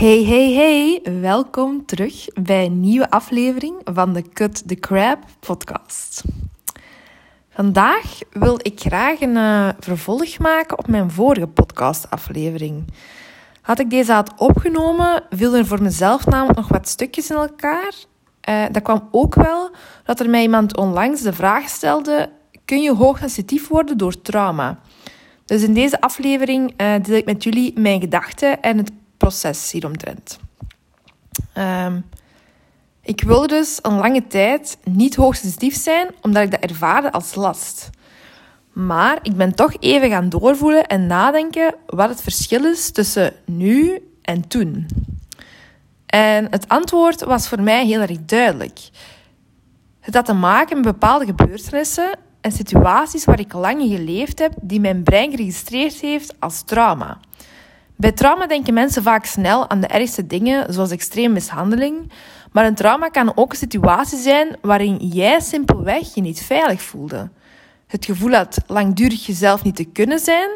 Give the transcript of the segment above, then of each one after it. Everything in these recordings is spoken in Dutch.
Hey, hey, hey, welkom terug bij een nieuwe aflevering van de Cut the Crab podcast. Vandaag wil ik graag een uh, vervolg maken op mijn vorige podcastaflevering. Had ik deze had opgenomen, viel er voor mezelf namelijk nog wat stukjes in elkaar. Uh, dat kwam ook wel dat er mij iemand onlangs de vraag stelde: kun je hoogsensitief worden door trauma? Dus in deze aflevering uh, deel ik met jullie mijn gedachten en het proces hieromtrent. Um, ik wilde dus een lange tijd niet hoogsensitief zijn, omdat ik dat ervaarde als last. Maar ik ben toch even gaan doorvoelen en nadenken wat het verschil is tussen nu en toen. En het antwoord was voor mij heel erg duidelijk. Het had te maken met bepaalde gebeurtenissen en situaties waar ik lang in geleefd heb, die mijn brein geregistreerd heeft als trauma. Bij trauma denken mensen vaak snel aan de ergste dingen, zoals extreme mishandeling. Maar een trauma kan ook een situatie zijn waarin jij simpelweg je niet veilig voelde. Het gevoel had langdurig jezelf niet te kunnen zijn,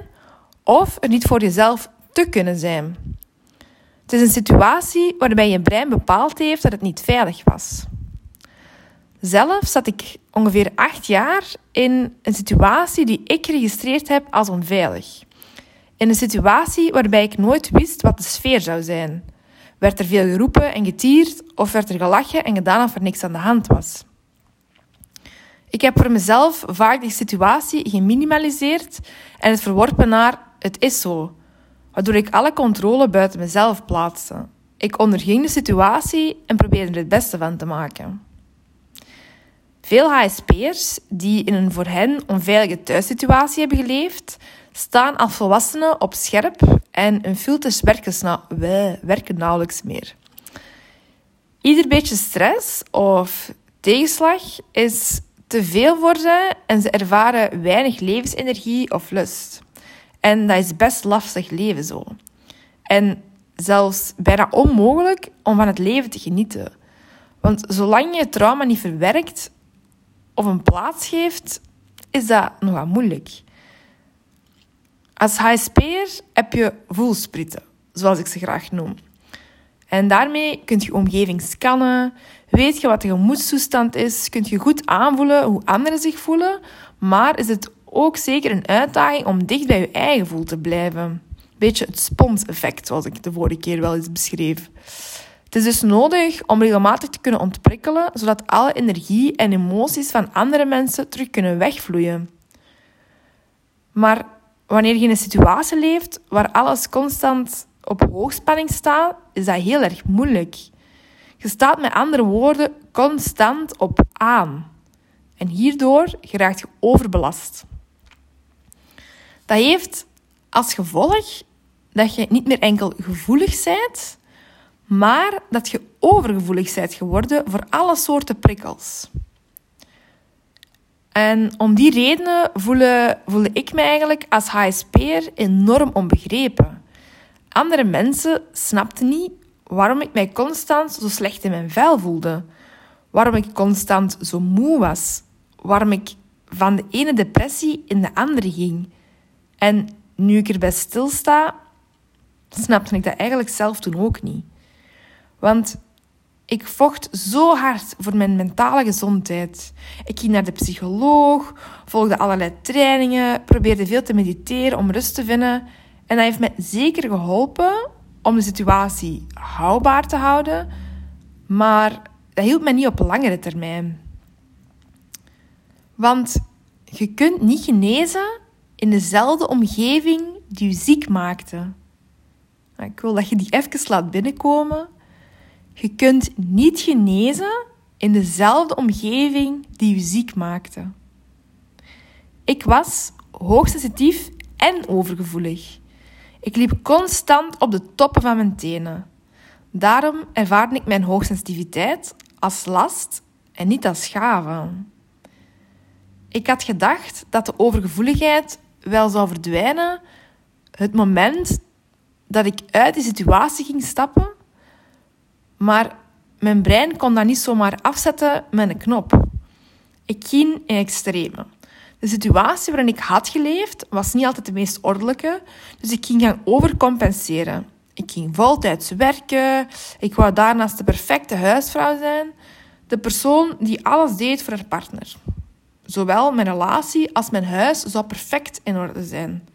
of er niet voor jezelf te kunnen zijn. Het is een situatie waarbij je brein bepaald heeft dat het niet veilig was. Zelf zat ik ongeveer acht jaar in een situatie die ik geregistreerd heb als onveilig. In een situatie waarbij ik nooit wist wat de sfeer zou zijn. Werd er veel geroepen en getierd of werd er gelachen en gedaan of er niks aan de hand was? Ik heb voor mezelf vaak die situatie geminimaliseerd en het verworpen naar het is zo, waardoor ik alle controle buiten mezelf plaatste. Ik onderging de situatie en probeerde er het beste van te maken. Veel HSP'ers die in een voor hen onveilige thuissituatie hebben geleefd, staan als volwassenen op scherp en hun filters werken, werken nauwelijks meer. Ieder beetje stress of tegenslag is te veel voor ze en ze ervaren weinig levensenergie of lust. En dat is best lastig leven zo. En zelfs bijna onmogelijk om van het leven te genieten. Want zolang je trauma niet verwerkt of een plaats geeft, is dat nogal moeilijk. Als HSP'er heb je voelspritten, zoals ik ze graag noem. En daarmee kun je omgeving scannen, weet je wat de gemoedstoestand is, kun je goed aanvoelen hoe anderen zich voelen, maar is het ook zeker een uitdaging om dicht bij je eigen gevoel te blijven. Beetje het spons-effect, zoals ik de vorige keer wel eens beschreef. Het is dus nodig om regelmatig te kunnen ontprikkelen, zodat alle energie en emoties van andere mensen terug kunnen wegvloeien. Maar wanneer je in een situatie leeft waar alles constant op hoogspanning staat, is dat heel erg moeilijk. Je staat met andere woorden constant op aan. En hierdoor geraakt je overbelast. Dat heeft als gevolg dat je niet meer enkel gevoelig bent, maar dat je overgevoelig bent geworden voor alle soorten prikkels. En om die redenen voelde, voelde ik me eigenlijk als HSP'er enorm onbegrepen. Andere mensen snapten niet waarom ik mij constant zo slecht in mijn vel voelde. Waarom ik constant zo moe was. Waarom ik van de ene depressie in de andere ging. En nu ik erbij stilsta, snapte ik dat eigenlijk zelf toen ook niet. Want ik vocht zo hard voor mijn mentale gezondheid. Ik ging naar de psycholoog, volgde allerlei trainingen, probeerde veel te mediteren om rust te vinden. En dat heeft me zeker geholpen om de situatie houdbaar te houden, maar dat hielp mij niet op langere termijn. Want je kunt niet genezen in dezelfde omgeving die je ziek maakte. Ik wil dat je die even laat binnenkomen. Je kunt niet genezen in dezelfde omgeving die je ziek maakte. Ik was hoogsensitief en overgevoelig. Ik liep constant op de toppen van mijn tenen. Daarom ervaarde ik mijn hoogsensitiviteit als last en niet als gave. Ik had gedacht dat de overgevoeligheid wel zou verdwijnen het moment dat ik uit die situatie ging stappen maar mijn brein kon dat niet zomaar afzetten met een knop. Ik ging in extreme. De situatie waarin ik had geleefd was niet altijd de meest ordelijke, dus ik ging gaan overcompenseren. Ik ging voltijds werken. Ik wou daarnaast de perfecte huisvrouw zijn. De persoon die alles deed voor haar partner. Zowel mijn relatie als mijn huis zou perfect in orde zijn.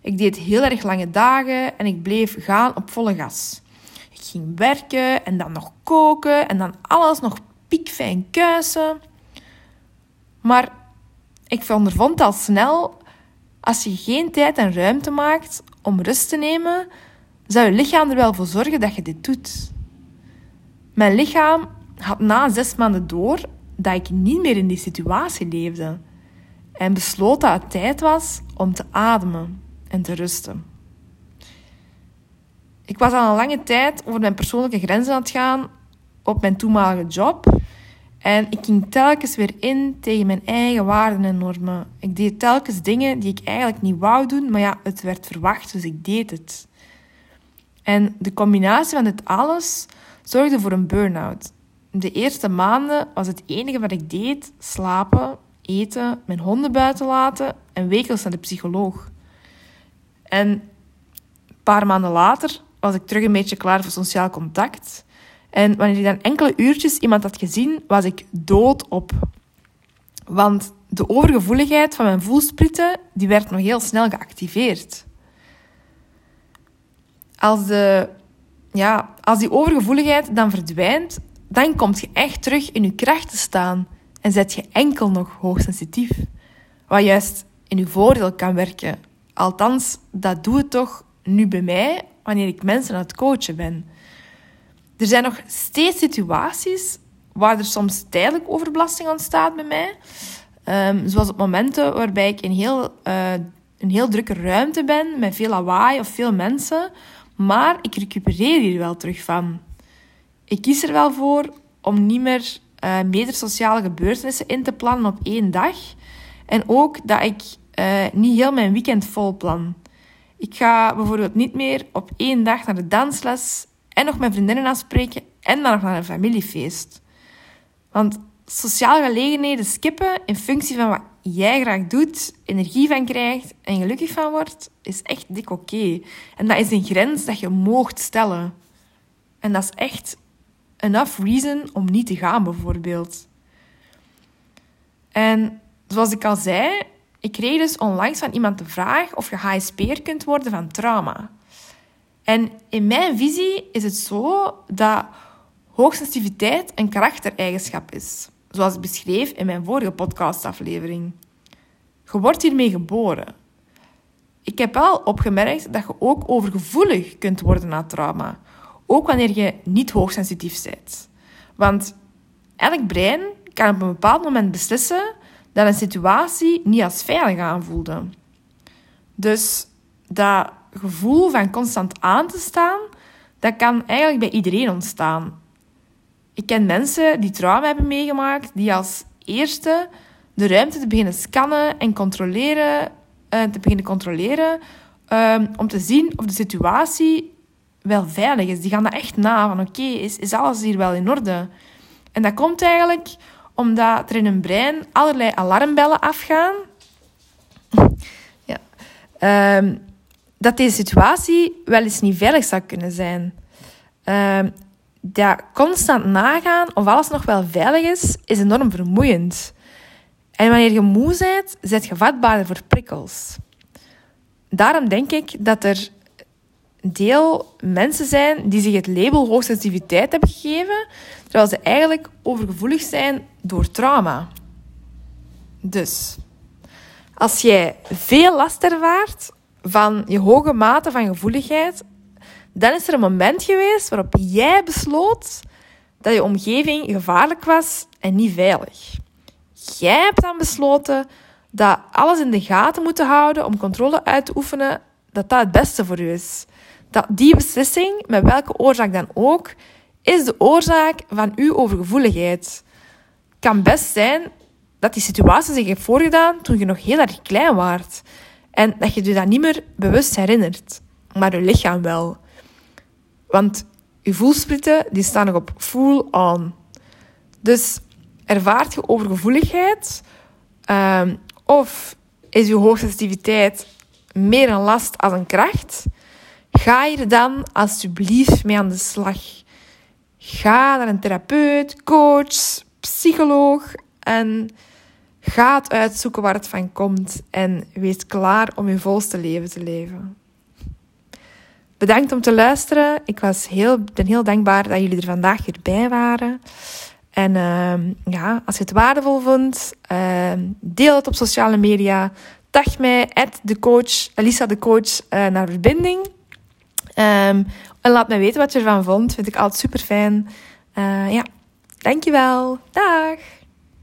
Ik deed heel erg lange dagen en ik bleef gaan op volle gas. Ging werken en dan nog koken en dan alles nog piekfijn kuisen. Maar ik ondervond al snel, als je geen tijd en ruimte maakt om rust te nemen, zou je lichaam er wel voor zorgen dat je dit doet. Mijn lichaam had na zes maanden door dat ik niet meer in die situatie leefde en besloot dat het tijd was om te ademen en te rusten. Ik was al een lange tijd over mijn persoonlijke grenzen aan het gaan op mijn toenmalige job. En ik ging telkens weer in tegen mijn eigen waarden en normen. Ik deed telkens dingen die ik eigenlijk niet wou doen, maar ja, het werd verwacht, dus ik deed het. En de combinatie van dit alles zorgde voor een burn-out. De eerste maanden was het enige wat ik deed slapen, eten, mijn honden buiten laten en wekelijks naar de psycholoog. En een paar maanden later was ik terug een beetje klaar voor sociaal contact. En wanneer ik dan enkele uurtjes iemand had gezien, was ik dood op. Want de overgevoeligheid van mijn voelspritten die werd nog heel snel geactiveerd. Als, de, ja, als die overgevoeligheid dan verdwijnt, dan kom je echt terug in je kracht te staan en zet je enkel nog hoogsensitief. Wat juist in je voordeel kan werken. Althans, dat doe het toch nu bij mij wanneer ik mensen aan het coachen ben. Er zijn nog steeds situaties waar er soms tijdelijk overbelasting ontstaat bij mij. Um, zoals op momenten waarbij ik in heel, een heel drukke ruimte ben met veel lawaai of veel mensen. Maar ik recupereer hier wel terug van. Ik kies er wel voor om niet meer uh, meerdere sociale gebeurtenissen in te plannen op één dag. En ook dat ik uh, niet heel mijn weekend vol plan. Ik ga bijvoorbeeld niet meer op één dag naar de dansles en nog mijn vriendinnen afspreken en dan nog naar een familiefeest. Want sociale gelegenheden skippen in functie van wat jij graag doet, energie van krijgt en gelukkig van wordt, is echt dik oké. En dat is een grens dat je moogt stellen. En dat is echt enough reason om niet te gaan, bijvoorbeeld. En zoals ik al zei, ik kreeg dus onlangs van iemand de vraag of je HSP'er kunt worden van trauma. En in mijn visie is het zo dat hoogsensitiviteit een karaktereigenschap is. Zoals ik beschreef in mijn vorige podcastaflevering. Je wordt hiermee geboren. Ik heb wel opgemerkt dat je ook overgevoelig kunt worden na trauma. Ook wanneer je niet hoogsensitief bent. Want elk brein kan op een bepaald moment beslissen dat een situatie niet als veilig aanvoelde. Dus dat gevoel van constant aan te staan, dat kan eigenlijk bij iedereen ontstaan. Ik ken mensen die trauma hebben meegemaakt, die als eerste de ruimte te beginnen scannen en controleren, uh, te beginnen controleren, uh, om te zien of de situatie wel veilig is. Die gaan dat echt na, van oké, is, is alles hier wel in orde? En dat komt eigenlijk omdat er in hun brein allerlei alarmbellen afgaan. ja. Um, dat deze situatie wel eens niet veilig zou kunnen zijn. Dat constant nagaan of alles nog wel veilig is, is enorm vermoeiend. En wanneer je moe bent, zet je vatbaarder voor prikkels. Daarom denk ik dat er deel mensen zijn die zich het label hoogsensitiviteit hebben gegeven, terwijl ze eigenlijk overgevoelig zijn door trauma. Dus, als jij veel last ervaart van je hoge mate van gevoeligheid, dan is er een moment geweest waarop jij besloot dat je omgeving gevaarlijk was en niet veilig. Jij hebt dan besloten dat alles in de gaten moeten houden om controle uit te oefenen, dat dat het beste voor je is. Dat die beslissing, met welke oorzaak dan ook, is de oorzaak van uw overgevoeligheid. Het kan best zijn dat die situatie zich heeft voorgedaan toen je nog heel erg klein waart. En dat je je dat niet meer bewust herinnert, maar je lichaam wel. Want je voelspritten die staan nog op full on. Dus ervaart je overgevoeligheid um, of is je hoogsensitiviteit meer een last als een kracht? Ga hier dan alsjeblieft mee aan de slag. Ga naar een therapeut, coach, psycholoog en ga het uitzoeken waar het van komt. En wees klaar om je volste leven te leven. Bedankt om te luisteren. Ik was heel, ben heel dankbaar dat jullie er vandaag weer bij waren. En uh, ja, als je het waardevol vond, uh, deel het op sociale media. Tag mij, de coach, Elisa de coach, uh, naar verbinding. Um, en laat mij weten wat je ervan vond. Vind ik altijd super fijn. Uh, ja, dankjewel. Dag.